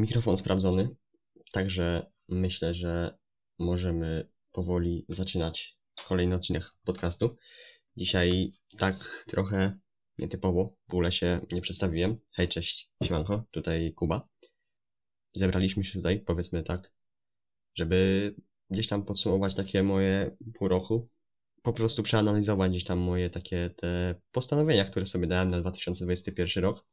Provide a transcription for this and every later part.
mikrofon sprawdzony, także myślę, że możemy powoli zaczynać kolejny odcinek podcastu. Dzisiaj tak trochę nietypowo, w ogóle się nie przedstawiłem. Hej, cześć, siemanko, tutaj Kuba. Zebraliśmy się tutaj, powiedzmy tak, żeby gdzieś tam podsumować takie moje pół roku, po prostu przeanalizować gdzieś tam moje takie te postanowienia, które sobie dałem na 2021 rok.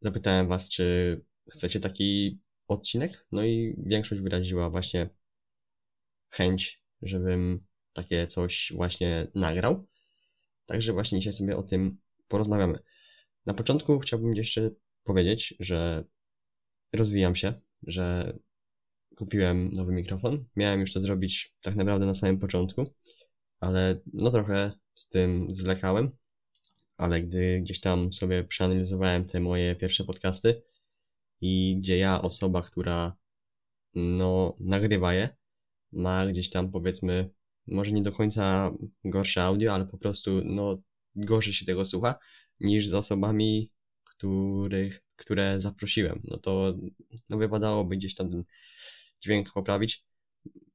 Zapytałem was, czy chcecie taki odcinek, no i większość wyraziła właśnie chęć, żebym takie coś właśnie nagrał. Także właśnie dzisiaj sobie o tym porozmawiamy. Na początku chciałbym jeszcze powiedzieć, że rozwijam się, że kupiłem nowy mikrofon. Miałem już to zrobić tak naprawdę na samym początku, ale no trochę z tym zwlekałem. Ale gdy gdzieś tam sobie przeanalizowałem te moje pierwsze podcasty i gdzie ja, osoba, która no nagrywa je, ma gdzieś tam powiedzmy, może nie do końca gorsze audio, ale po prostu no gorzej się tego słucha niż z osobami, których, które zaprosiłem. No to no wypadałoby gdzieś tam ten dźwięk poprawić.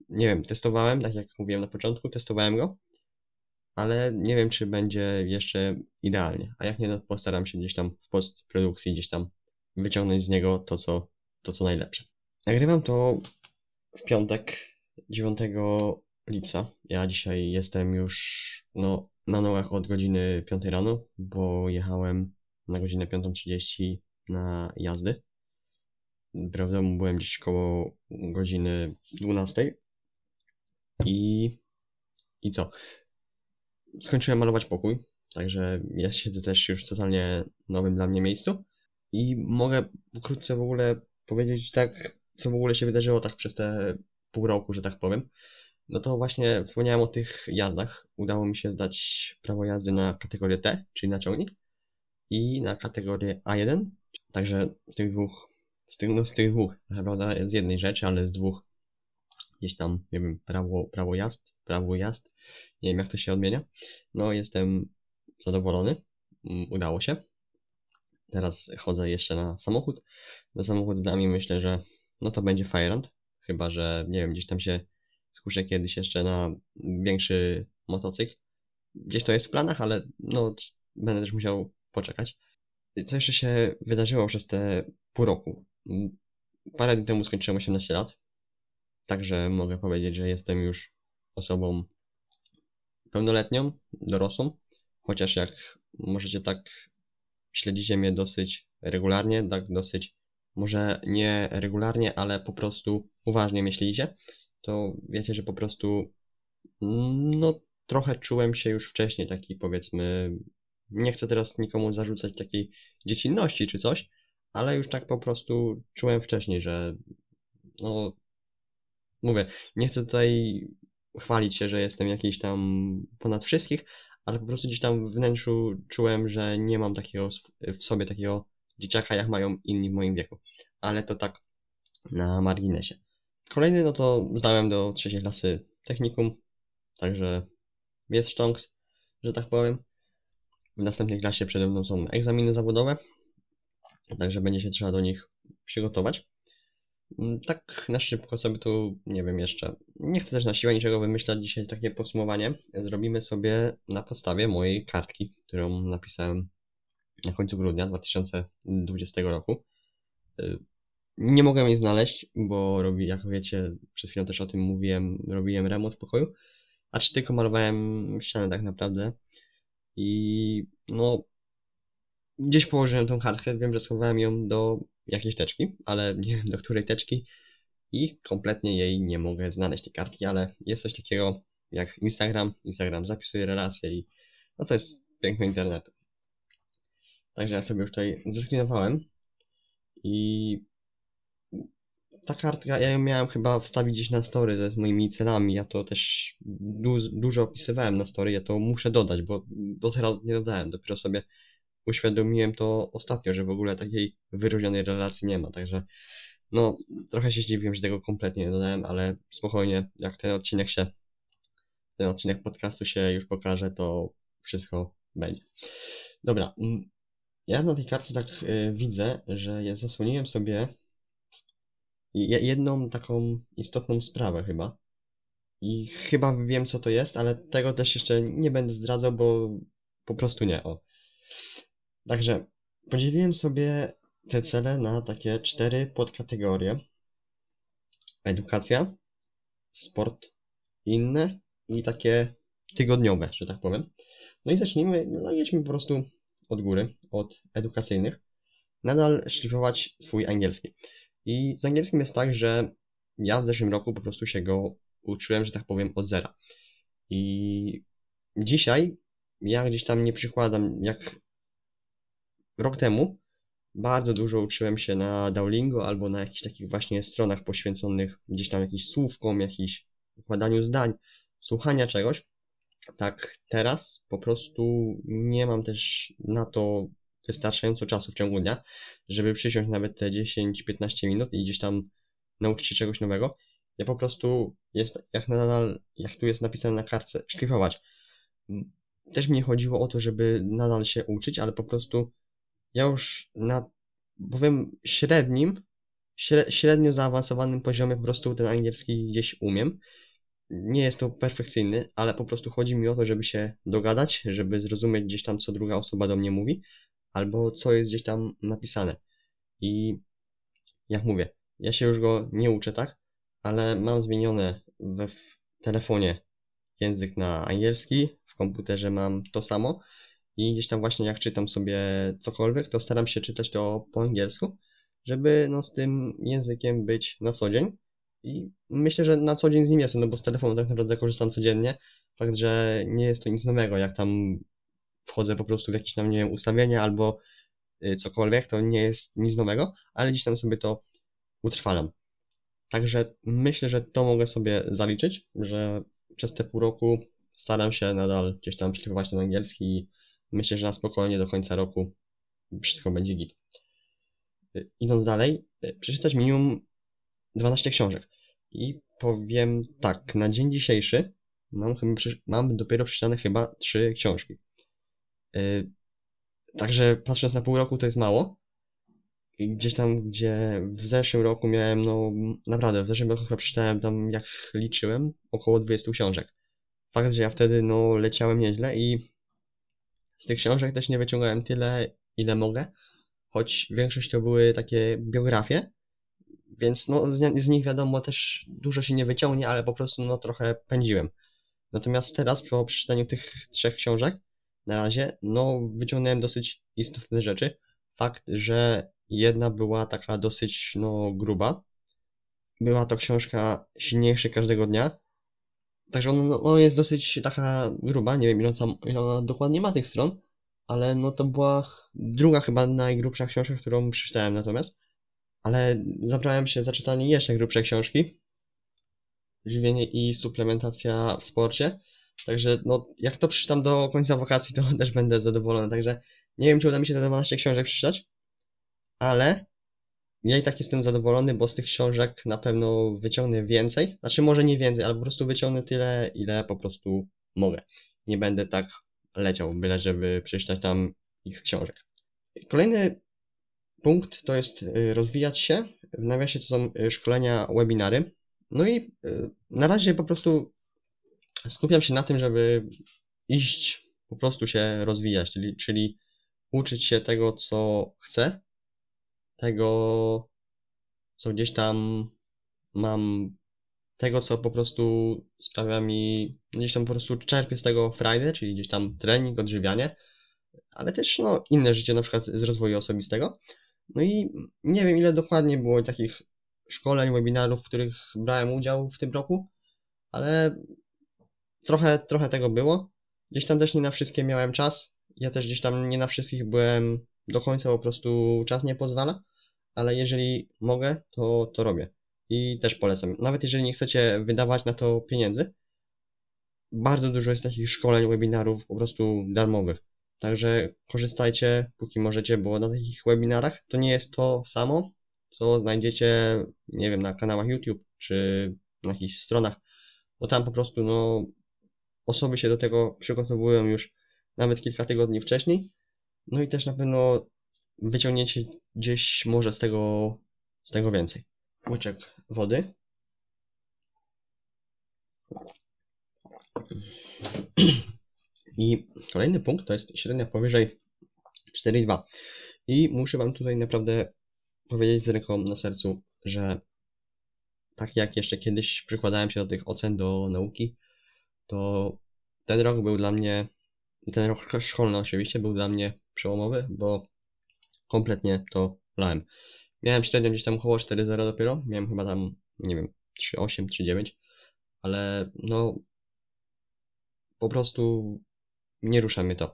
Nie wiem, testowałem, tak jak mówiłem na początku, testowałem go, ale nie wiem, czy będzie jeszcze idealnie. A jak nie, no postaram się gdzieś tam w postprodukcji gdzieś tam wyciągnąć z niego to, co, to, co najlepsze. Nagrywam to w piątek, 9 lipca. Ja dzisiaj jestem już no, na nogach od godziny 5 rano, bo jechałem na godzinę 5.30 na jazdy. Prawda, byłem gdzieś koło godziny 12. I, I co? Skończyłem malować pokój, także ja siedzę też już w totalnie nowym dla mnie miejscu. I mogę pokrótce w ogóle powiedzieć tak, co w ogóle się wydarzyło tak przez te pół roku, że tak powiem. No to właśnie wspomniałem o tych jazdach. Udało mi się zdać prawo jazdy na kategorię T, czyli na ciągnik, i na kategorię A1. Także z tych dwóch, z tych, no z tych dwóch, naprawdę z jednej rzeczy, ale z dwóch gdzieś tam, nie wiem, prawo, prawo jazd, prawo jazd, nie wiem jak to się odmienia. No jestem zadowolony, mm, udało się. Teraz chodzę jeszcze na samochód. Na samochód z nami myślę, że no to będzie Firehand, chyba że nie wiem, gdzieś tam się skuszę kiedyś jeszcze na większy motocykl. Gdzieś to jest w planach, ale no będę też musiał poczekać. Co jeszcze się wydarzyło przez te pół roku? Parę dni temu skończyłem 18 lat, także mogę powiedzieć, że jestem już osobą pełnoletnią, dorosłą, chociaż jak możecie tak śledzicie mnie dosyć regularnie, tak dosyć, może nie regularnie, ale po prostu uważnie myślicie, to wiecie, że po prostu no trochę czułem się już wcześniej taki powiedzmy, nie chcę teraz nikomu zarzucać takiej dziecinności czy coś, ale już tak po prostu czułem wcześniej, że no mówię, nie chcę tutaj chwalić się, że jestem jakiś tam ponad wszystkich, ale po prostu gdzieś tam w wnętrzu czułem, że nie mam takiego w sobie takiego dzieciaka, jak mają inni w moim wieku. Ale to tak na marginesie. Kolejny, no to zdałem do trzeciej klasy technikum, także jest sztonks, że tak powiem. W następnej klasie przede mną są egzaminy zawodowe, także będzie się trzeba do nich przygotować. Mm, tak na szybko sobie tu, nie wiem jeszcze, nie chcę też na siłę niczego wymyślać dzisiaj takie podsumowanie. Zrobimy sobie na podstawie mojej kartki, którą napisałem na końcu grudnia 2020 roku. Y, nie mogę jej znaleźć, bo robi, jak wiecie, przed chwilą też o tym mówiłem, robiłem remont w pokoju, a czy tylko malowałem ścianę tak naprawdę. I no, gdzieś położyłem tą kartkę, wiem, że schowałem ją do jakiejś teczki, ale nie wiem do której teczki i kompletnie jej nie mogę znaleźć, tej kartki, ale jest coś takiego jak Instagram. Instagram zapisuje relacje i no to jest piękno internetu. Także ja sobie już tutaj zeskrinowałem i ta kartka, ja ją miałem chyba wstawić gdzieś na story z moimi celami, ja to też du dużo opisywałem na story, ja to muszę dodać, bo do teraz nie dodałem, dopiero sobie uświadomiłem to ostatnio, że w ogóle takiej wyróżnionej relacji nie ma, także no trochę się zdziwiłem, że tego kompletnie nie dodałem, ale spokojnie, jak ten odcinek się, ten odcinek podcastu się już pokaże, to wszystko będzie. Dobra, mm, ja na tej karcie tak y, widzę, że ja zasłoniłem sobie je- jedną taką istotną sprawę chyba. I chyba wiem, co to jest, ale tego też jeszcze nie będę zdradzał, bo po prostu nie. O. Także podzieliłem sobie te cele na takie cztery podkategorie. Edukacja, sport, inne i takie tygodniowe, że tak powiem. No i zacznijmy, no jedźmy po prostu od góry, od edukacyjnych. Nadal szlifować swój angielski. I z angielskim jest tak, że ja w zeszłym roku po prostu się go uczyłem, że tak powiem, od zera. I dzisiaj ja gdzieś tam nie przykładam, jak rok temu bardzo dużo uczyłem się na Duolingo albo na jakichś takich właśnie stronach poświęconych gdzieś tam jakimś słówkom, jakiś układaniu zdań, słuchania czegoś. Tak teraz po prostu nie mam też na to wystarczająco czasu w ciągu dnia, żeby przysiąść nawet te 10-15 minut i gdzieś tam nauczyć się czegoś nowego. Ja po prostu jest, jak nadal, jak tu jest napisane na kartce, szlifować. Też mi nie chodziło o to, żeby nadal się uczyć, ale po prostu ja już na, powiem, średnim, śre- średnio zaawansowanym poziomie po prostu ten angielski gdzieś umiem. Nie jest to perfekcyjny, ale po prostu chodzi mi o to, żeby się dogadać, żeby zrozumieć gdzieś tam, co druga osoba do mnie mówi, albo co jest gdzieś tam napisane. I jak mówię, ja się już go nie uczę, tak? Ale mam zmienione we w telefonie język na angielski, w komputerze mam to samo i gdzieś tam właśnie jak czytam sobie cokolwiek, to staram się czytać to po angielsku, żeby no z tym językiem być na co dzień. I myślę, że na co dzień z nim jestem, no bo z telefonu tak naprawdę korzystam codziennie. Fakt, że nie jest to nic nowego, jak tam wchodzę po prostu w jakieś tam, nie wiem, ustawienia albo y, cokolwiek, to nie jest nic nowego, ale gdzieś tam sobie to utrwalam. Także myślę, że to mogę sobie zaliczyć, że przez te pół roku staram się nadal gdzieś tam szlifować ten angielski myślę, że na spokojnie do końca roku wszystko będzie git. Y, Idąc dalej, y, przeczytać minimum 12 książek. I powiem tak, na dzień dzisiejszy mam, mam dopiero przeczytane chyba 3 książki. Y, Także patrząc na pół roku to jest mało. Gdzieś tam, gdzie w zeszłym roku miałem, no naprawdę, w zeszłym roku chyba przeczytałem tam, jak liczyłem, około 20 książek. Fakt, że ja wtedy, no, leciałem nieźle i z tych książek też nie wyciągałem tyle, ile mogę, choć większość to były takie biografie, więc no, z, z nich wiadomo też dużo się nie wyciągnie, ale po prostu, no, trochę pędziłem. Natomiast teraz, po przeczytaniu tych trzech książek, na razie, no, wyciągnąłem dosyć istotne rzeczy. Fakt, że jedna była taka dosyć, no, gruba. Była to książka Silniejszy każdego dnia. Także ona no, no, jest dosyć taka gruba, nie wiem ile, ona dokładnie ma tych stron, ale no to była druga chyba najgrubsza książka, którą przeczytałem natomiast. Ale zabrałem się za czytanie jeszcze grubszej książki. Żywienie i suplementacja w sporcie. Także no, jak to przeczytam do końca wakacji, to też będę zadowolony. Także nie wiem, czy uda mi się te 12 książek przeczytać, ale ja i tak jestem zadowolony, bo z tych książek na pewno wyciągnę więcej. Znaczy, może nie więcej, ale po prostu wyciągnę tyle, ile po prostu mogę. Nie będę tak leciał, byle żeby przeczytać tam x książek. Kolejny punkt to jest y, rozwijać się. W nawiasie to są y, szkolenia, webinary. No i y, na razie po prostu skupiam się na tym, żeby iść, po prostu się rozwijać, czyli, czyli uczyć się tego, co chcę, tego, co gdzieś tam mam, tego, co po prostu sprawia mi, gdzieś tam po prostu czerpię z tego frajdę, czyli gdzieś tam trening, odżywianie, ale też no, inne życie, na przykład z rozwoju osobistego. No i nie wiem, ile dokładnie było takich szkoleń, webinarów, w których brałem udział w tym roku, ale trochę, trochę tego było. Gdzieś tam też nie na wszystkie miałem czas. Ja też gdzieś tam nie na wszystkich byłem do końca, po prostu czas nie pozwala, ale jeżeli mogę, to, to robię. I też polecam. Nawet jeżeli nie chcecie wydawać na to pieniędzy, bardzo dużo jest takich szkoleń, webinarów po prostu darmowych. Także korzystajcie, póki możecie, bo na takich webinarach to nie jest to samo, co znajdziecie, nie wiem, na kanałach YouTube czy na jakichś stronach, bo tam po prostu, no, osoby się do tego przygotowują już nawet kilka tygodni wcześniej. No i też na pewno wyciągniecie gdzieś może z tego, z tego więcej. łyczek wody. I kolejny punkt to jest średnia powyżej 4,2. I muszę Wam tutaj naprawdę powiedzieć z ręką na sercu, że tak jak jeszcze kiedyś przykładałem się do tych ocen do nauki, to ten rok był dla mnie, ten rok szkolny oczywiście był dla mnie przełomowy, bo kompletnie to lałem. Miałem średnią gdzieś tam około 4,0 dopiero, miałem chyba tam, nie wiem, 3,8, 3,9, ale no po prostu nie rusza mnie to.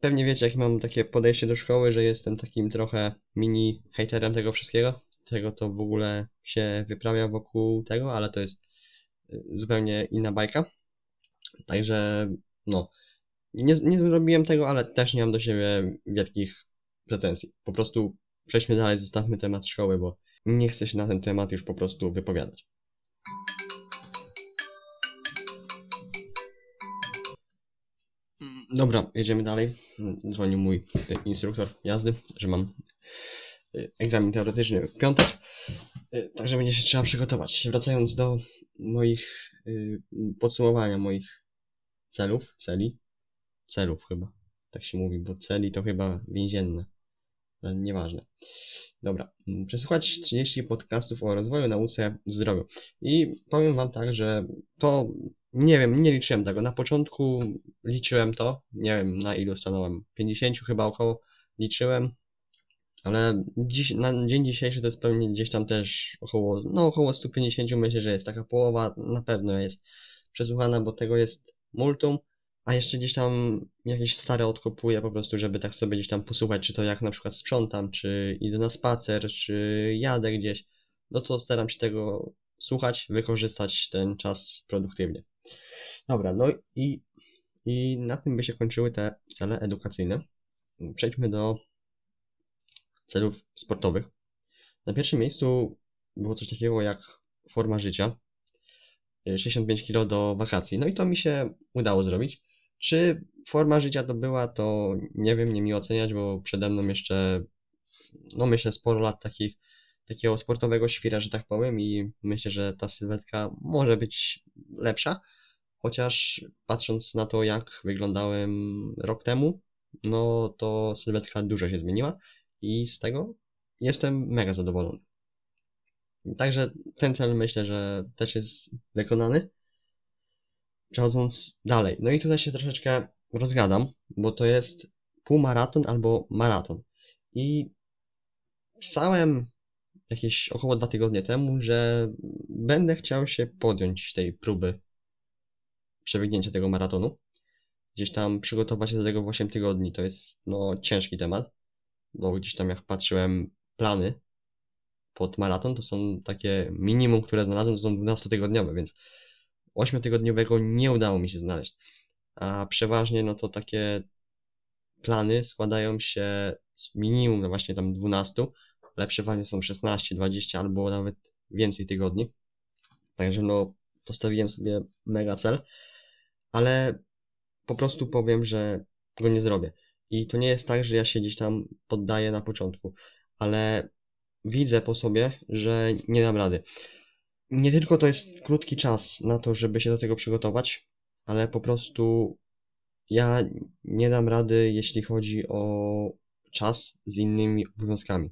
Pewnie wiecie, jak mam takie podejście do szkoły, że jestem takim trochę mini haterem tego wszystkiego, tego to w ogóle się wyprawia wokół tego, ale to jest y, zupełnie inna bajka. Także no, nie, nie zrobiłem tego, ale też nie mam do siebie wielkich pretensji. Po prostu przejdźmy dalej, zostawmy temat szkoły, bo nie chcę się na ten temat już po prostu wypowiadać. Dobra, jedziemy dalej. Dzwonił mój instruktor jazdy, że mam y, egzamin teoretyczny w piątek, y, także będzie się trzeba przygotować. Wracając do moich y, podsumowania moich celów, celi, celów chyba, tak się mówi, bo celi to chyba więzienne, nieważne. Dobra, mm, przesłuchać 30 podcastów o rozwoju, nauce, zdrowiu. I powiem Wam tak, że to nie wiem, nie liczyłem tego. Na początku liczyłem to, nie wiem na ilu stanąłem, 50 chyba około liczyłem, ale dziś, na dzień dzisiejszy to jest pewnie gdzieś tam też około, no około 150 myślę, że jest taka połowa, na pewno jest przesłuchana, bo tego jest multum, a jeszcze gdzieś tam jakieś stare odkopuję po prostu, żeby tak sobie gdzieś tam posłuchać, czy to jak na przykład sprzątam, czy idę na spacer, czy jadę gdzieś, no to staram się tego słuchać, wykorzystać ten czas produktywnie. Dobra, no i, i na tym by się kończyły te cele edukacyjne. Przejdźmy do celów sportowych. Na pierwszym miejscu było coś takiego jak forma życia. 65 kg do wakacji. No i to mi się udało zrobić. Czy forma życia to była, to nie wiem, nie mi oceniać, bo przede mną jeszcze, no myślę, sporo lat takich, takiego sportowego świra, że tak powiem, i myślę, że ta sylwetka może być lepsza. Chociaż patrząc na to, jak wyglądałem rok temu, no to sylwetka dużo się zmieniła i z tego jestem mega zadowolony. Także ten cel myślę, że też jest wykonany. Przechodząc dalej. No i tutaj się troszeczkę rozgadam, bo to jest półmaraton albo maraton. I pisałem jakieś około dwa tygodnie temu, że będę chciał się podjąć tej próby przebiegnięcia tego maratonu. Gdzieś tam przygotować się do tego w 8 tygodni to jest no ciężki temat, bo gdzieś tam jak patrzyłem plany pod maraton, to są takie minimum, które znalazłem, to są 12-tygodniowe, więc 8-tygodniowego nie udało mi się znaleźć. A przeważnie no to takie plany składają się z minimum no właśnie tam 12, ale przeważnie są 16, 20 albo nawet więcej tygodni. Także no postawiłem sobie mega cel ale po prostu powiem, że go nie zrobię. I to nie jest tak, że ja się gdzieś tam poddaję na początku, ale widzę po sobie, że nie dam rady. Nie tylko to jest krótki czas na to, żeby się do tego przygotować, ale po prostu ja nie dam rady, jeśli chodzi o czas z innymi obowiązkami.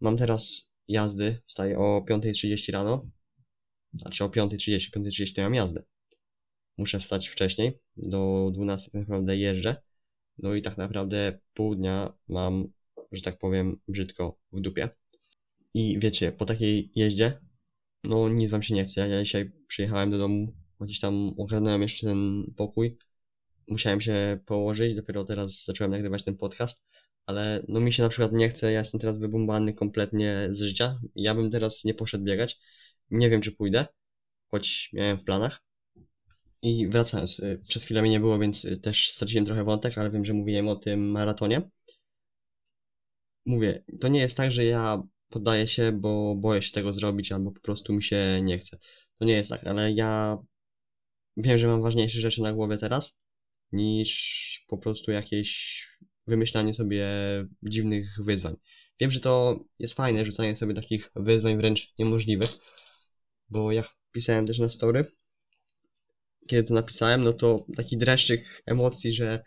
Mam teraz jazdy, wstaję o 5.30 rano, znaczy o 5.30, 5.30 to ja mam jazdę muszę wstać wcześniej, do 12 tak naprawdę jeżdżę, no i tak naprawdę pół dnia mam, że tak powiem, brzydko w dupie. I wiecie, po takiej jeździe, no nic wam się nie chce. Ja dzisiaj przyjechałem do domu, gdzieś tam ogarnąłem jeszcze ten pokój, musiałem się położyć, dopiero teraz zacząłem nagrywać ten podcast, ale no mi się na przykład nie chce, ja jestem teraz wybumbany kompletnie z życia, ja bym teraz nie poszedł biegać, nie wiem czy pójdę, choć miałem w planach, i wracając, y, przez chwilę mnie nie było, więc y, też straciłem trochę wątek, ale wiem, że mówiłem o tym maratonie. Mówię, to nie jest tak, że ja poddaję się, bo boję się tego zrobić, albo po prostu mi się nie chce. To nie jest tak, ale ja wiem, że mam ważniejsze rzeczy na głowie teraz, niż po prostu jakieś wymyślanie sobie dziwnych wyzwań. wiem, że to jest fajne, rzucanie sobie takich wyzwań wręcz niemożliwych, bo jak pisałem też na story, kiedy to napisałem, no to taki dreszczyk emocji, że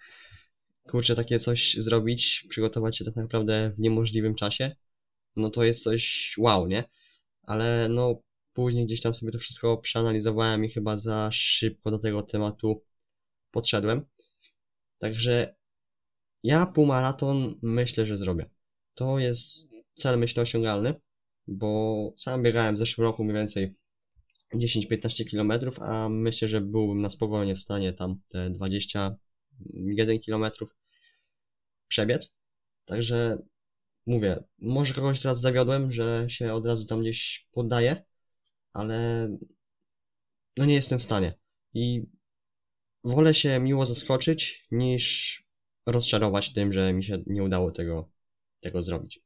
kurczę, takie coś zrobić, przygotować się tak naprawdę w niemożliwym czasie, no to jest coś wow, nie? Ale no później gdzieś tam sobie to wszystko przeanalizowałem i chyba za szybko do tego tematu podszedłem. Także ja półmaraton myślę, że zrobię. To jest cel, myślę, osiągalny, bo sam biegałem w zeszłym roku mniej więcej 10-15 km, a myślę, że byłbym na spokojnie w stanie tam te 21 km przebiec. Także mówię, może kogoś teraz zawiodłem, że się od razu tam gdzieś poddaję, ale no nie jestem w stanie. I wolę się miło zaskoczyć, niż rozczarować tym, że mi się nie udało tego, tego zrobić.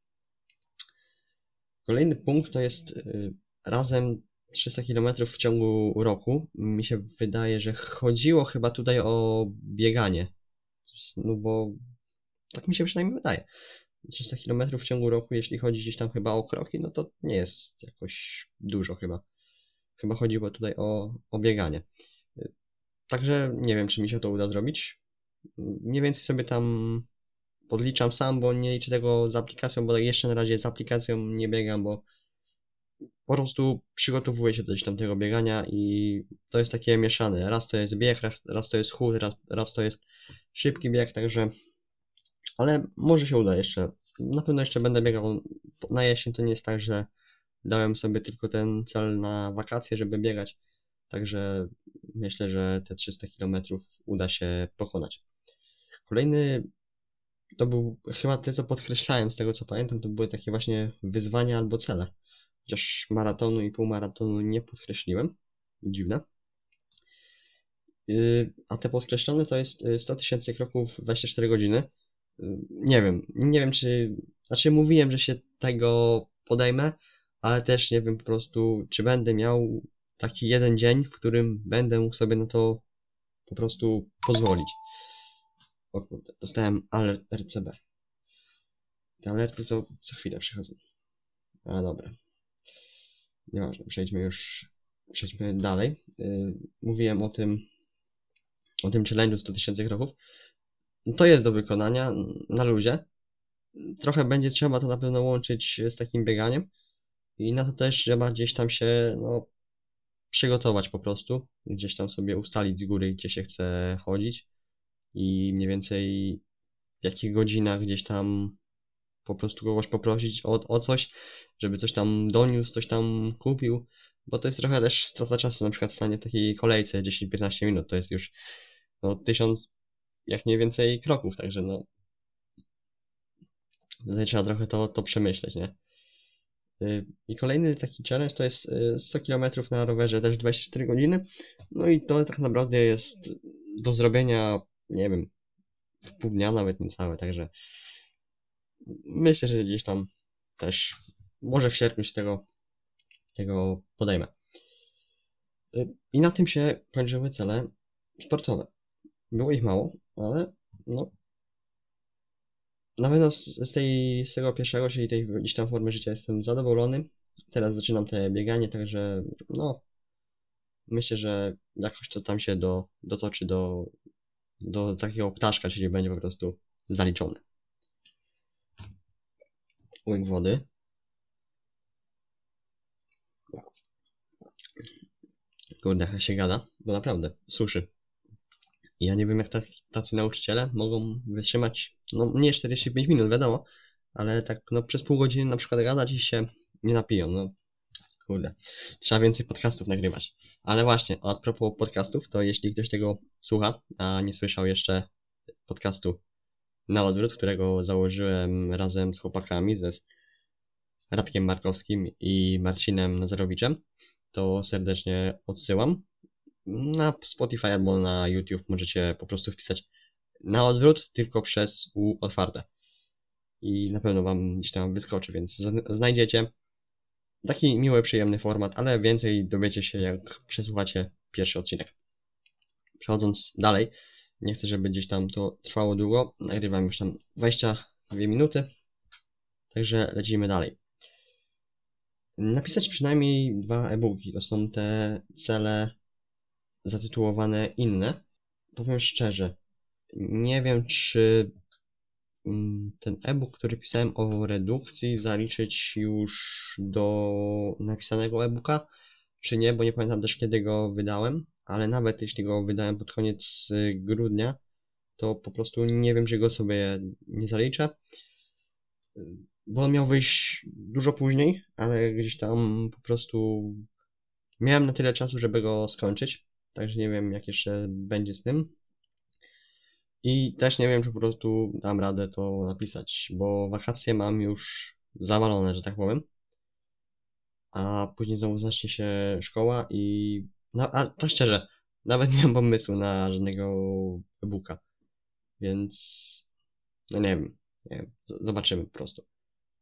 Kolejny punkt to jest y, razem 300 km w ciągu roku. Mi się wydaje, że chodziło chyba tutaj o bieganie. No bo tak mi się przynajmniej wydaje. 300 km w ciągu roku, jeśli chodzi gdzieś tam chyba o kroki, no to nie jest jakoś dużo chyba. Chyba chodziło tutaj o, o bieganie. Także nie wiem, czy mi się to uda zrobić. Mniej więcej sobie tam podliczam sam, bo nie liczę tego z aplikacją, bo jeszcze na razie z aplikacją nie biegam, bo po prostu przygotowuję się do gdzieś tam tego biegania i to jest takie mieszane. Raz to jest bieg, raz, raz to jest chód, raz, raz to jest szybki bieg, także ale może się uda jeszcze. Na pewno jeszcze będę biegał na jesień. To nie jest tak, że dałem sobie tylko ten cel na wakacje, żeby biegać. Także myślę, że te 300 km uda się pokonać. Kolejny to był chyba te, co podkreślałem, z tego co pamiętam, to były takie właśnie wyzwania albo cele. Chociaż maratonu i półmaratonu nie podkreśliłem. Dziwne. Yy, a te podkreślone to jest 100 tysięcy kroków w 24 godziny. Nie wiem, nie wiem czy, znaczy mówiłem, że się tego podejmę, ale też nie wiem po prostu, czy będę miał taki jeden dzień, w którym będę mógł sobie na to po prostu pozwolić. O kurde, dostałem alert RCB. Te alerty to co chwilę przychodzą. Ale dobra. Nieważne, przejdźmy już, przejdźmy dalej. Yy, mówiłem o tym, o tym challenge'u 100 tysięcy kroków to jest do wykonania na luzie. Trochę będzie trzeba to na pewno łączyć z takim bieganiem i na to też trzeba gdzieś tam się no, przygotować po prostu, gdzieś tam sobie ustalić z góry, gdzie się chce chodzić i mniej więcej w jakich godzinach gdzieś tam po prostu kogoś poprosić o, o coś, żeby coś tam doniósł, coś tam kupił, bo to jest trochę też strata czasu, na przykład stanie w takiej kolejce 10-15 minut, to jest już no, 1000 jak nie więcej kroków, także no. Tutaj trzeba trochę to, to przemyśleć, nie? Y, I kolejny taki challenge to jest 100 y, km na rowerze, też 24 godziny. No i to tak naprawdę jest do zrobienia, nie wiem, w pół dnia, nawet niecałe, także myślę, że gdzieś tam też może w sierpniu się tego, tego podejmę. Y, I na tym się kończyły cele sportowe. Było ich mało, ale no. Na pewno z, tej, z tego pierwszego, czyli tej gdzieś tam formy życia jestem zadowolony. Teraz zaczynam te bieganie, także no. Myślę, że jakoś to tam się do, dotoczy do, do takiego ptaszka, czyli będzie po prostu zaliczone. Łyk wody. Kurde, się gada, to naprawdę suszy. Ja nie wiem, jak tacy nauczyciele mogą wytrzymać, no nie 45 minut, wiadomo, ale tak no przez pół godziny na przykład gadać i się nie napiją, no kurde. Trzeba więcej podcastów nagrywać. Ale właśnie, a propos podcastów, to jeśli ktoś tego słucha, a nie słyszał jeszcze podcastu na odwrót, którego założyłem razem z chłopakami, ze Radkiem Markowskim i Marcinem Nazarowiczem, to serdecznie odsyłam na Spotify albo na YouTube możecie po prostu wpisać na odwrót, tylko przez U otwarte. I na pewno Wam gdzieś tam wyskoczy, więc znajdziecie taki miły, przyjemny format, ale więcej dowiecie się, jak przesłuchacie pierwszy odcinek. Przechodząc dalej, nie chcę, żeby gdzieś tam to trwało długo. Nagrywam już tam 22 minuty. Także lecimy dalej. Napisać przynajmniej dwa e-booki. To są te cele zatytułowane inne. Powiem szczerze, nie wiem, czy mm, ten e-book, który pisałem o redukcji, zaliczyć już do napisanego e-booka, czy nie, bo nie pamiętam też kiedy go wydałem, ale nawet jeśli go wydałem pod koniec grudnia, to po prostu nie wiem, czy go sobie nie zaliczę, bo on miał wyjść dużo później, ale gdzieś tam po prostu miałem na tyle czasu, żeby go skończyć, także nie wiem, jak jeszcze będzie z tym. I też nie wiem, czy po prostu dam radę to napisać, bo wakacje mam już zawalone, że tak powiem. A później znowu zacznie się szkoła i... No, a tak szczerze, nawet nie mam pomysłu na żadnego e-booka. Więc... No nie wiem, nie wiem. Zobaczymy po prostu.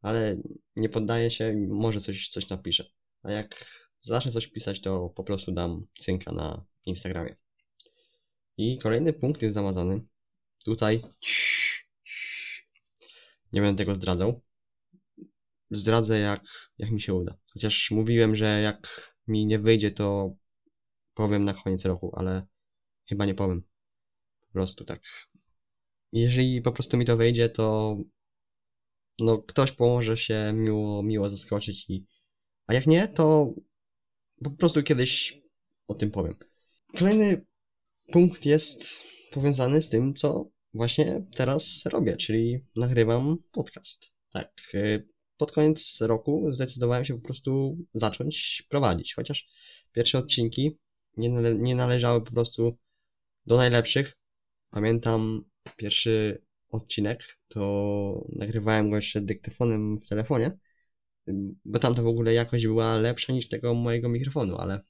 Ale nie poddaję się, może coś, coś napiszę. A jak zacznę coś pisać, to po prostu dam cynka na Instagramie. I kolejny punkt jest zamazany. Tutaj nie będę tego zdradzał. Zdradzę jak, jak mi się uda. Chociaż mówiłem, że jak mi nie wyjdzie, to powiem na koniec roku, ale chyba nie powiem. Po prostu tak. Jeżeli po prostu mi to wyjdzie, to no ktoś pomoże się miło, miło zaskoczyć i a jak nie, to po prostu kiedyś o tym powiem. Kolejny punkt jest powiązany z tym, co właśnie teraz robię, czyli nagrywam podcast. Tak, y, pod koniec roku zdecydowałem się po prostu zacząć prowadzić, chociaż pierwsze odcinki nie, nale nie należały po prostu do najlepszych. Pamiętam pierwszy odcinek, to nagrywałem go jeszcze dyktafonem w telefonie, bo tam to w ogóle jakość była lepsza niż tego mojego mikrofonu, ale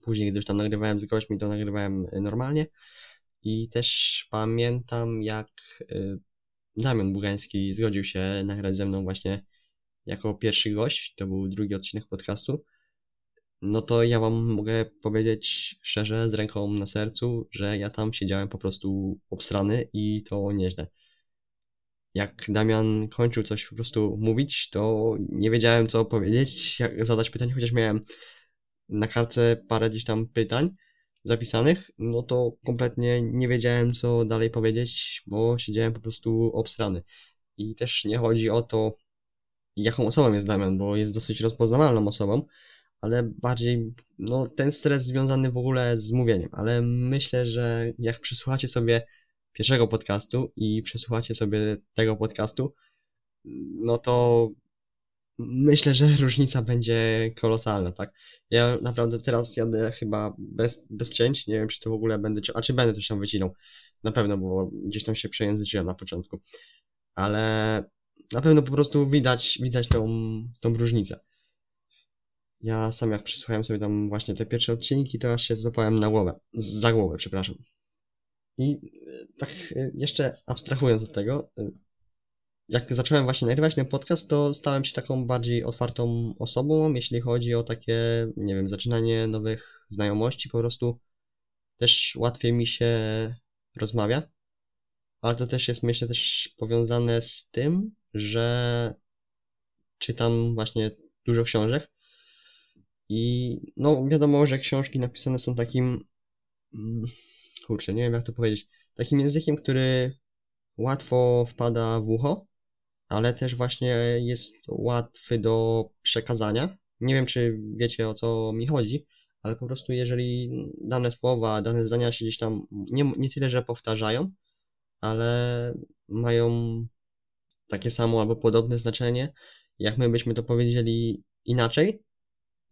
później, gdy już tam nagrywałem z gośćmi, to nagrywałem normalnie. I też pamiętam, jak y, Damian Bugański zgodził się nagrać ze mną właśnie jako pierwszy gość. To był drugi odcinek podcastu. No to ja wam mogę powiedzieć szczerze, z ręką na sercu, że ja tam siedziałem po prostu obsrany i to nieźle. Jak Damian kończył coś po prostu mówić, to nie wiedziałem co powiedzieć, jak zadać pytanie, chociaż miałem na kartce parę gdzieś tam pytań zapisanych, no to kompletnie nie wiedziałem, co dalej powiedzieć, bo siedziałem po prostu obstrany. I też nie chodzi o to, jaką osobą jest Damian, bo jest dosyć rozpoznawalną osobą, ale bardziej no, ten stres związany w ogóle z mówieniem. Ale myślę, że jak przesłuchacie sobie pierwszego podcastu i przesłuchacie sobie tego podcastu, no to myślę, że różnica będzie kolosalna, tak? Ja naprawdę teraz jadę chyba bez, bez cięć, nie wiem czy to w ogóle będę, a czy będę coś tam wycinał, na pewno, bo gdzieś tam się przejęzyczyłem na początku, ale na pewno po prostu widać, widać tą, tą różnicę. Ja sam jak przysłuchałem sobie tam właśnie te pierwsze odcinki, to aż się złapałem na głowę, za głowę, przepraszam. I e, tak e, jeszcze abstrahując od tego, e, jak zacząłem właśnie nagrywać ten podcast, to stałem się taką bardziej otwartą osobą, jeśli chodzi o takie, nie wiem, zaczynanie nowych znajomości, po prostu też łatwiej mi się rozmawia, ale to też jest, myślę, też powiązane z tym, że czytam właśnie dużo książek i no wiadomo, że książki napisane są takim, mm, kurczę, nie wiem jak to powiedzieć, takim językiem, który łatwo wpada w ucho, ale też właśnie jest łatwy do przekazania. Nie wiem, czy wiecie o co mi chodzi, ale po prostu jeżeli dane słowa, dane zdania się gdzieś tam nie, nie tyle, że powtarzają, ale mają takie samo albo podobne znaczenie, jak my byśmy to powiedzieli inaczej,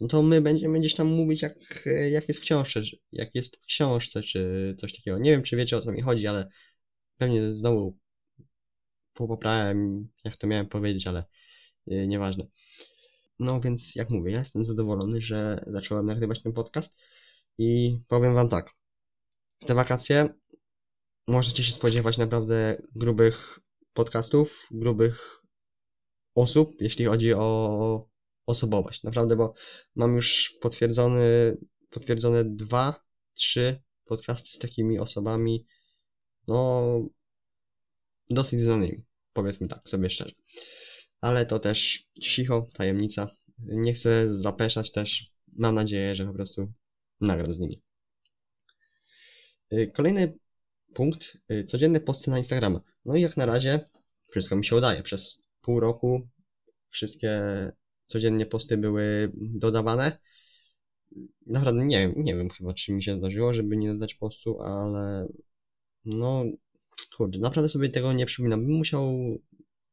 no to my będziemy gdzieś tam mówić jak, jak jest w książce, jak jest w książce, czy coś takiego. Nie wiem, czy wiecie o co mi chodzi, ale pewnie znowu poprawiałem, jak to miałem powiedzieć, ale yy, nieważne. No więc, jak mówię, ja jestem zadowolony, że zacząłem nagrywać ten podcast i powiem wam tak. W te wakacje możecie się spodziewać naprawdę grubych podcastów, grubych osób, jeśli chodzi o osobowość. Naprawdę, bo mam już potwierdzony, potwierdzone dwa, trzy podcasty z takimi osobami, no, dosyć znanymi. Powiedzmy tak, sobie szczerze. ale to też cicho, tajemnica. Nie chcę zapeszać też. Mam nadzieję, że po prostu nagram z nimi. Y, Kolejny punkt, y, codzienne posty na Instagrama. No i jak na razie wszystko mi się udaje. Przez pół roku wszystkie codziennie posty były dodawane. Naprawdę nie wiem, nie wiem chyba, czy mi się zdarzyło, żeby nie dodać postu, ale no, kurde, naprawdę sobie tego nie przypominam. Bym musiał,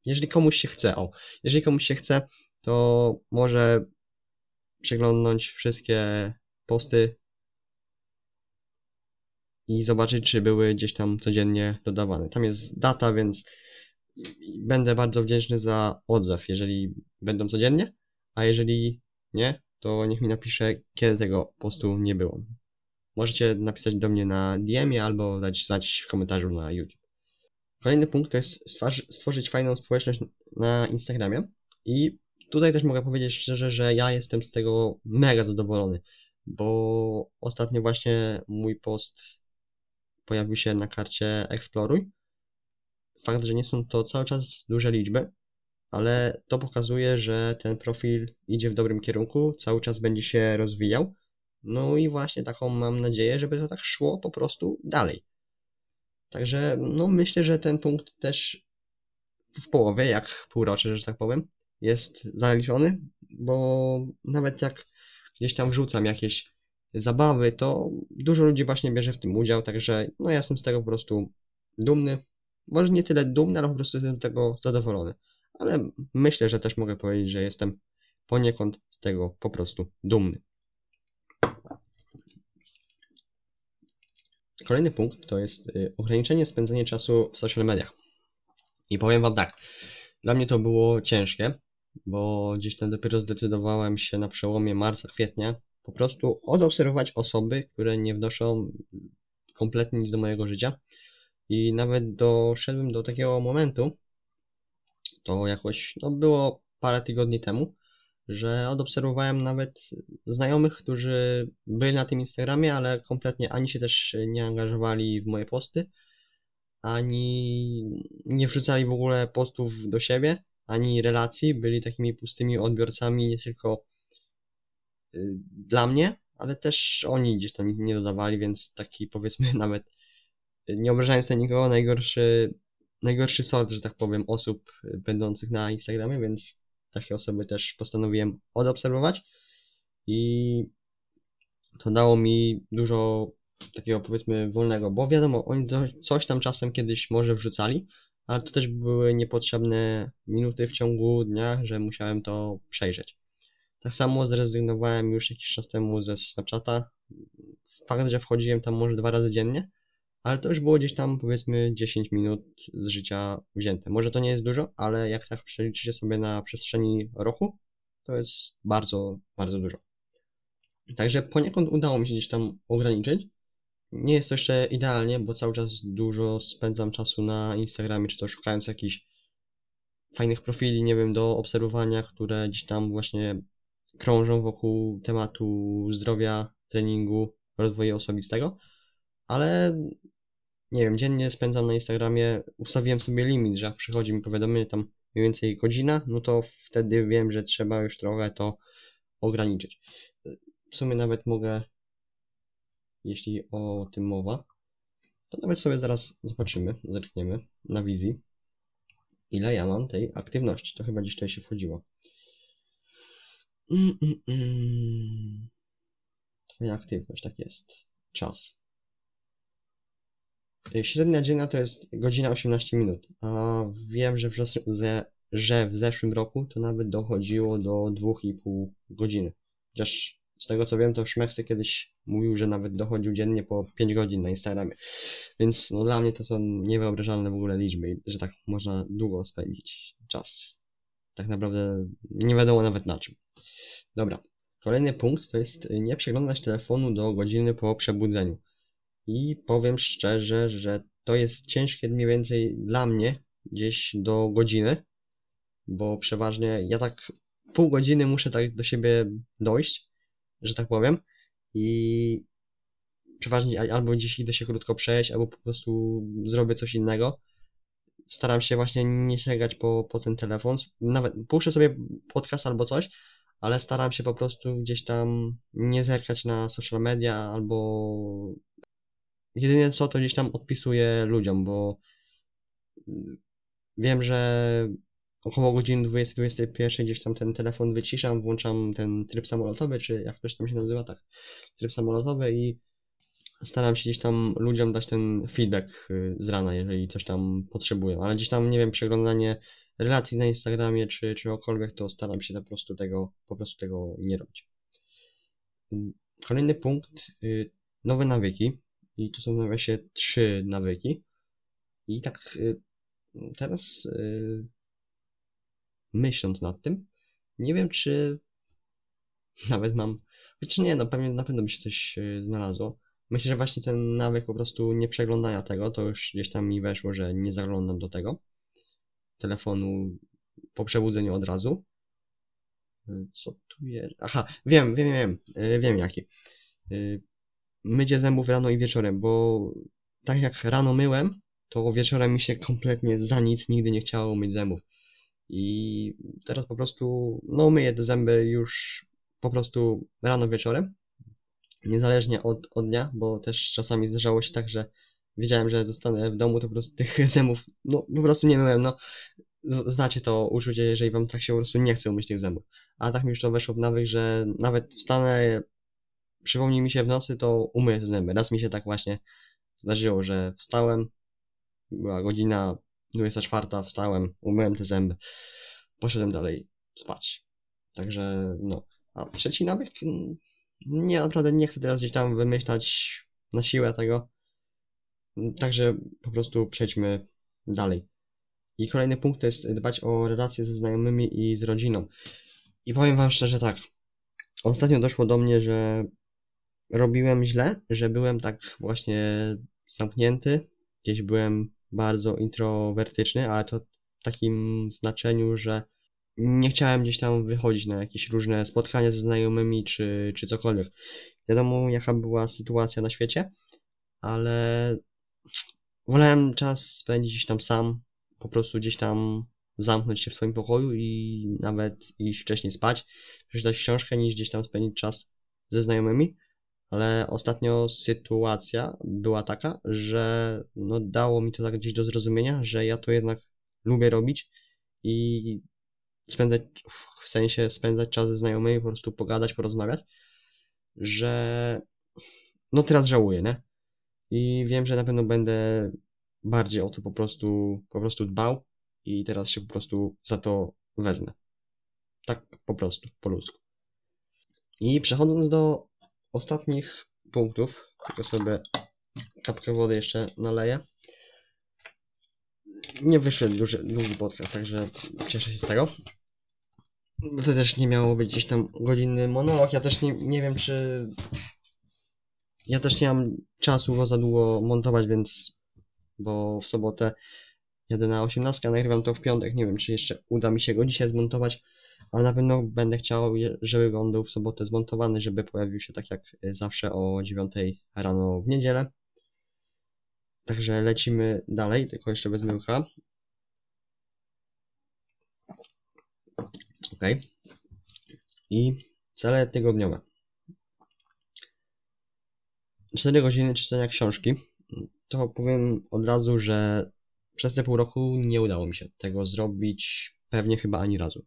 jeżeli komuś się chce, o, jeżeli komuś się chce, to może przeglądnąć wszystkie posty i zobaczyć, czy były gdzieś tam codziennie dodawane. Tam jest data, więc będę bardzo wdzięczny za odzew, jeżeli będą codziennie, a jeżeli nie, to niech mi napisze, kiedy tego postu nie było. Możecie napisać do mnie na DM albo dać znać w komentarzu na YouTube. Kolejny punkt to jest stworzyć fajną społeczność na Instagramie i tutaj też mogę powiedzieć szczerze, że ja jestem z tego mega zadowolony, bo ostatnio właśnie mój post pojawił się na karcie Exploruj. Fakt, że nie są to cały czas duże liczby, ale to pokazuje, że ten profil idzie w dobrym kierunku, cały czas będzie się rozwijał. No i właśnie taką mam nadzieję, żeby to tak szło po prostu dalej. Także no myślę, że ten punkt też w połowie, jak półrocze, że tak powiem, jest zaliczony, bo nawet jak gdzieś tam wrzucam jakieś zabawy, to dużo ludzi właśnie bierze w tym udział, także no ja jestem z tego po prostu dumny. Może nie tyle dumny, ale po prostu jestem z tego zadowolony. Ale myślę, że też mogę powiedzieć, że jestem poniekąd z tego po prostu dumny. Kolejny punkt to jest y, ograniczenie spędzania czasu w social mediach. I powiem Wam tak, dla mnie to było ciężkie, bo gdzieś tam dopiero zdecydowałem się na przełomie marca, kwietnia po prostu odobserwować osoby, które nie wnoszą kompletnie nic do mojego życia. I nawet doszedłem do takiego momentu, to jakoś no, było parę tygodni temu, że odobserwowałem nawet znajomych, którzy byli na tym Instagramie, ale kompletnie ani się też nie angażowali w moje posty, ani nie wrzucali w ogóle postów do siebie, ani relacji, byli takimi pustymi odbiorcami nie tylko y, dla mnie, ale też oni gdzieś tam nie dodawali, więc taki powiedzmy nawet, y, nie obrażając tutaj nikogo, najgorszy, najgorszy sort, że tak powiem, osób y, będących na Instagramie, więc takie osoby też postanowiłem odobserwować i to dało mi dużo takiego powiedzmy wolnego, bo wiadomo, oni coś tam czasem kiedyś może wrzucali, ale to też były niepotrzebne minuty w ciągu dnia, że musiałem to przejrzeć. Tak samo zrezygnowałem już jakiś czas temu ze Snapchata. Fakt, że wchodziłem tam może dwa razy dziennie, ale to już było gdzieś tam powiedzmy 10 minut z życia wzięte. Może to nie jest dużo, ale jak tak przeliczycie sobie na przestrzeni roku, to jest bardzo, bardzo dużo. Także poniekąd udało mi się gdzieś tam ograniczyć. Nie jest to jeszcze idealnie, bo cały czas dużo spędzam czasu na Instagramie, czy to szukając jakichś fajnych profili, nie wiem, do obserwowania, które gdzieś tam właśnie krążą wokół tematu zdrowia, treningu, rozwoju osobistego, ale nie wiem, dziennie spędzam na Instagramie, ustawiłem sobie limit, że jak przychodzi mi powiadomienie tam mniej więcej godzina, no to wtedy wiem, że trzeba już trochę to ograniczyć. W sumie nawet mogę, jeśli o tym mowa, to nawet sobie zaraz zobaczymy, zerkniemy na wizji, ile ja mam tej aktywności. To chyba tutaj się wchodziło. Mm, mm, mm. Twoja aktywność, tak jest. Czas. Y, Średnia dzienna to jest godzina 18 minut, a wiem, że w, że w zeszłym roku to nawet dochodziło do 2,5 godziny. Chociaż z tego co wiem, to Szmechcy kiedyś mówił, że nawet dochodził dziennie po 5 godzin na Instagramie. Więc no, dla mnie to są niewyobrażalne w ogóle liczby, że tak można długo spędzić czas. Tak naprawdę nie wiadomo nawet na czym. Dobra. Kolejny punkt to jest y, nie przeglądać telefonu do godziny po przebudzeniu. I powiem szczerze, że to jest ciężkie mniej więcej dla mnie gdzieś do godziny, bo przeważnie ja tak pół godziny muszę tak do siebie dojść, że tak powiem. I przeważnie al- albo gdzieś idę się krótko przejść, albo po prostu zrobię coś innego. staram się właśnie nie sięgać po, po ten telefon. Nawet puszczę sobie podcast albo coś, ale staram się po prostu gdzieś tam nie zerkać na social media albo jedynie co to gdzieś tam odpisuję ludziom, bo wiem, że około godziny 20-21 gdzieś tam ten telefon wyciszam, włączam ten tryb samolotowy, czy jak ktoś tam się nazywa, tak, tryb samolotowy i staram się gdzieś tam ludziom dać ten feedback y, z rana, jeżeli coś tam potrzebują, ale gdzieś tam, nie wiem, przeglądanie relacji na Instagramie czy czegokolwiek, to staram się po prostu tego, po prostu tego nie robić. Kolejny punkt, y, nowe nawyki i tu są na nawiasie trzy nawyki i tak y, teraz myśląc nad tym, nie wiem czy nawet mam, czy nie, no pewnie na pewno by się coś znalazło, Myślę, że właśnie ten nawyk po prostu nie przeglądania tego, to już gdzieś tam mi weszło, że nie zaglądam do tego telefonu po przebudzeniu od razu. Co tu jest? Aha, wiem, wiem, wiem, wiem jaki. Mycie zębów rano i wieczorem, bo tak jak rano myłem, to wieczorem mi się kompletnie za nic nigdy nie chciało myć zębów. I teraz po prostu, no myję te zęby już po prostu rano wieczorem niezależnie od, od dnia, bo też czasami zdarzało się tak, że wiedziałem, że zostanę w domu, to po prostu tych zębów, no po prostu nie myłem, no znacie to uczucie, jeżeli wam tak się po prostu nie chce umyć tych zębów. A tak mi już to weszło w nawyk, że nawet wstanę, przypomni mi się w nocy, to umyję zęby. Raz mi się tak właśnie zdarzyło, że wstałem, była godzina 24, wstałem, umyłem te zęby, poszedłem dalej spać. Także no. A trzeci nawyk, nie, naprawdę nie chcę teraz gdzieś tam wymyślać na siłę tego. Także po prostu przejdźmy dalej. I kolejny punkt to jest dbać o relacje ze znajomymi i z rodziną. I powiem Wam szczerze tak. Ostatnio doszło do mnie, że robiłem źle, że byłem tak właśnie zamknięty. Gdzieś byłem bardzo introwertyczny, ale to w takim znaczeniu, że nie chciałem gdzieś tam wychodzić na jakieś różne spotkania ze znajomymi czy, czy cokolwiek. Wiadomo, jaka była sytuacja na świecie, ale wolałem czas spędzić gdzieś tam sam, po prostu gdzieś tam zamknąć się w swoim pokoju i nawet iść wcześniej spać, przeczytać książkę, niż gdzieś tam spędzić czas ze znajomymi. Ale ostatnio sytuacja była taka, że no dało mi to tak gdzieś do zrozumienia, że ja to jednak lubię robić i spędzać, w sensie spędzać czas ze znajomymi, po prostu pogadać, porozmawiać, że no teraz żałuję, nie? I wiem, że na pewno będę bardziej o to po prostu, po prostu dbał i teraz się po prostu za to wezmę. Tak po prostu, po ludzku. I przechodząc do ostatnich punktów, tylko sobie kapkę wody jeszcze naleję. Nie wyszedł duży, długi podcast, także cieszę się z tego. Bo to też nie miało być gdzieś tam godzinny monolog. Ja też nie, nie wiem, czy. Ja też nie mam czasu go za długo montować, więc. Bo w sobotę jadę na 18, a nagrywam to w piątek. Nie wiem, czy jeszcze uda mi się go dzisiaj zmontować, ale na pewno będę chciał, żeby on był w sobotę zmontowany, żeby pojawił się tak jak zawsze o 9 rano w niedzielę. Także lecimy dalej, tylko jeszcze bez myłka. Ok. I cele tygodniowe. 4 godziny czytania książki. To powiem od razu, że przez te pół roku nie udało mi się tego zrobić pewnie chyba ani razu.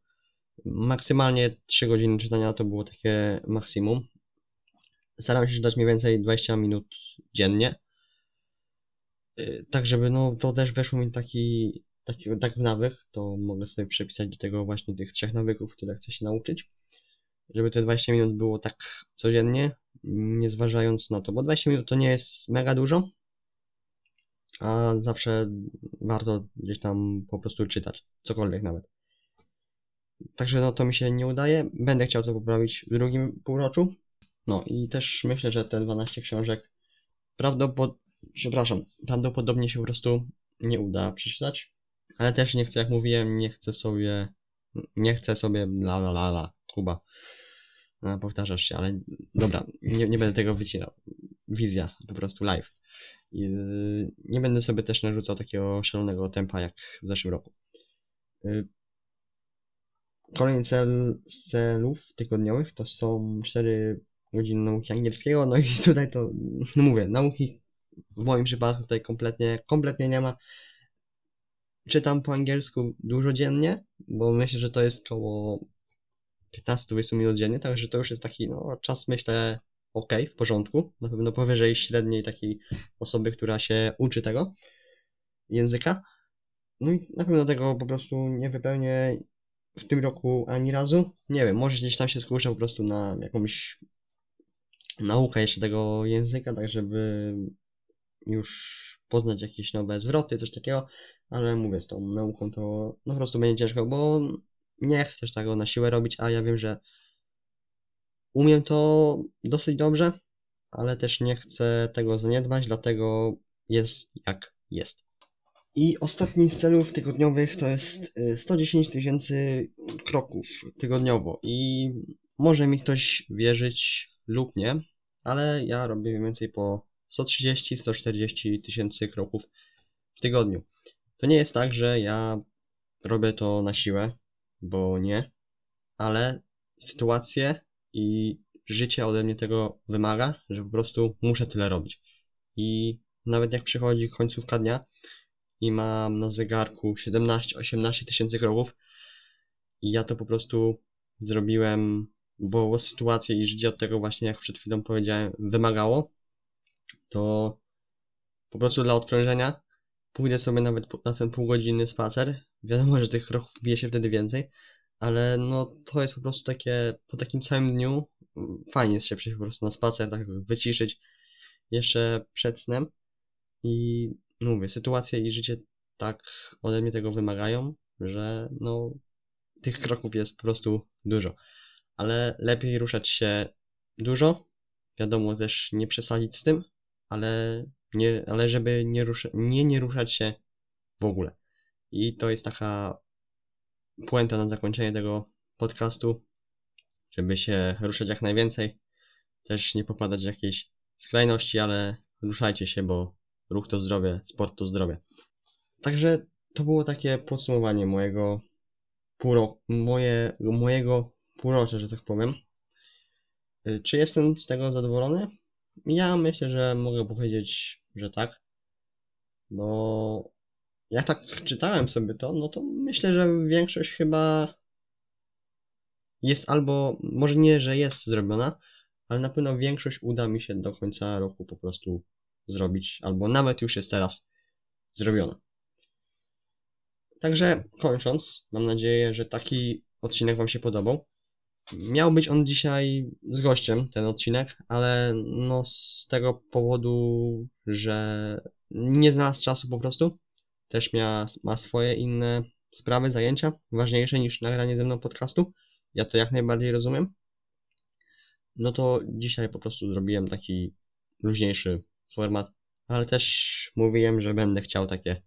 Maksymalnie 3 godziny czytania to było takie maksimum. Staram się czytać mniej więcej 20 minut dziennie. Y, tak, żeby no to też weszło mi taki taki, tak w nawyk, to mogę sobie przepisać do tego właśnie tych trzech nawyków, które chcę się nauczyć. Żeby te 20 minut było tak codziennie, nie zważając na to, bo 20 minut to nie jest mega dużo, a zawsze warto gdzieś tam po prostu czytać, cokolwiek nawet. Także no to mi się nie udaje, będę chciał to poprawić w drugim półroczu. No i też myślę, że te 12 książek prawdopodobnie, przepraszam, prawdopodobnie się po prostu nie uda przeczytać. Ale też nie chcę, jak mówiłem, nie chcę sobie, nie chcę sobie la la la la, Kuba. No, powtarzasz się, ale dobra, nie, nie będę tego wycinał. Wizja, po prostu live. Yy, nie będę sobie też narzucał takiego szalonego tempa jak w zeszłym roku. Kolejny cel z celów tygodniowych to są 4 godziny nauki angielskiego, no i tutaj to, no mówię, nauki w moim przypadku tutaj kompletnie, kompletnie nie ma. Czytam po angielsku dużo dziennie, bo myślę, że to jest koło 15-20 minut dziennie, także to już jest taki no, czas, myślę, ok, w porządku. Na pewno powyżej średniej takiej osoby, która się uczy tego języka. No i na pewno tego po prostu nie wypełnię w tym roku ani razu. Nie wiem, może gdzieś tam się skuszę po prostu na jakąś naukę jeszcze tego języka, tak żeby już poznać jakieś nowe zwroty, coś takiego, ale mówię, z tą nauką to no po prostu będzie ciężko, bo nie chcę też tego na siłę robić, a ja wiem, że umiem to dosyć dobrze, ale też nie chcę tego zaniedbać, dlatego jest jak jest. I ostatni z celów tygodniowych to jest 110 y, tysięcy kroków tygodniowo. I może mi ktoś wierzyć lub nie, ale ja robię mniej więcej po 130-140 tysięcy kroków w tygodniu. To nie jest tak, że ja robię to na siłę, bo nie, ale sytuacje i życie ode mnie tego wymaga, że po prostu muszę tyle robić. I nawet jak przychodzi końcówka dnia, i mam na zegarku 17-18 tysięcy kroków i ja to po prostu zrobiłem, bo sytuacja i życie od tego właśnie, jak przed chwilą powiedziałem, wymagało, to po prostu dla odkrążenia pójdę sobie nawet na ten półgodzinny spacer. Wiadomo, że tych kroków bije się wtedy więcej, ale no to jest po prostu takie, po takim całym dniu fajnie jest się przejść po prostu na spacer, tak wyciszyć jeszcze przed snem. I no mówię, sytuacja i życie tak ode mnie tego wymagają, że no tych kroków jest po prostu dużo. Ale lepiej ruszać się dużo, wiadomo też nie przesadzić z tym, ale, nie, ale żeby nie, rusza, nie, nie ruszać się w ogóle. I to jest taka puenta na zakończenie tego podcastu, żeby się ruszać jak najwięcej, też nie popadać w jakieś skrajności, ale ruszajcie się, bo ruch to zdrowie, sport to zdrowie. Także to było takie podsumowanie mojego półro, moje, mojego półrocza, że tak powiem. Y, czy jestem z tego zadowolony? Ja myślę, że mogę powiedzieć, że tak. Bo jak tak czytałem sobie to, no to myślę, że większość chyba jest albo, może nie, że jest zrobiona, ale na pewno większość uda mi się do końca roku po prostu zrobić, albo nawet już jest teraz zrobiona. Także kończąc, mam nadzieję, że taki odcinek Wam się podobał. Miał być on dzisiaj z gościem, ten odcinek, ale no z tego powodu, że nie znalazł czasu po prostu. Też mia, ma swoje inne sprawy, zajęcia, ważniejsze niż nagranie ze mną podcastu. Ja to jak najbardziej rozumiem. No to dzisiaj po prostu zrobiłem taki luźniejszy format, ale też mówiłem, że będę chciał takie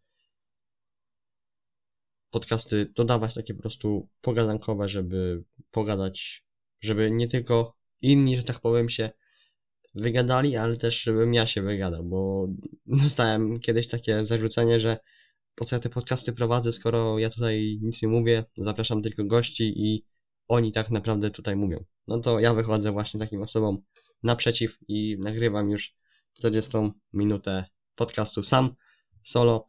podcasty dodawać, takie po prostu pogadankowe, żeby pogadać, żeby nie tylko inni, że tak powiem, się wygadali, ale też żebym ja się wygadał, bo dostałem kiedyś takie zarzucenie, że po co ja te podcasty prowadzę, skoro ja tutaj nic nie mówię, zapraszam tylko gości i oni tak naprawdę tutaj mówią. No to ja wychodzę właśnie takim osobom naprzeciw i nagrywam już 40 minutę podcastu sam, solo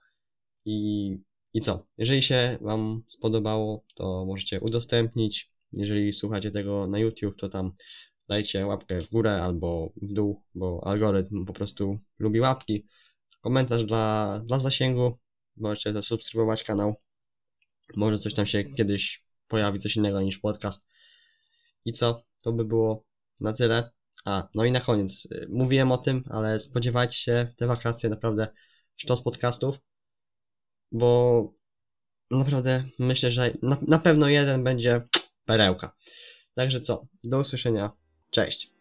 i, i co? Jeżeli się Wam spodobało, to możecie udostępnić. Jeżeli słuchacie tego na YouTube, to tam dajcie łapkę w górę albo w dół, bo algorytm po prostu lubi łapki. Komentarz dla, dla zasięgu. Możecie zasubskrybować kanał. Może coś tam się kiedyś pojawi, coś innego niż podcast. I co? To by było na tyle. A, no i na koniec. Y, mówiłem o tym, ale spodziewajcie się te wakacje naprawdę sztos podcastów, bo naprawdę myślę, że na, na pewno jeden będzie perełka. Także co? Do usłyszenia. Cześć.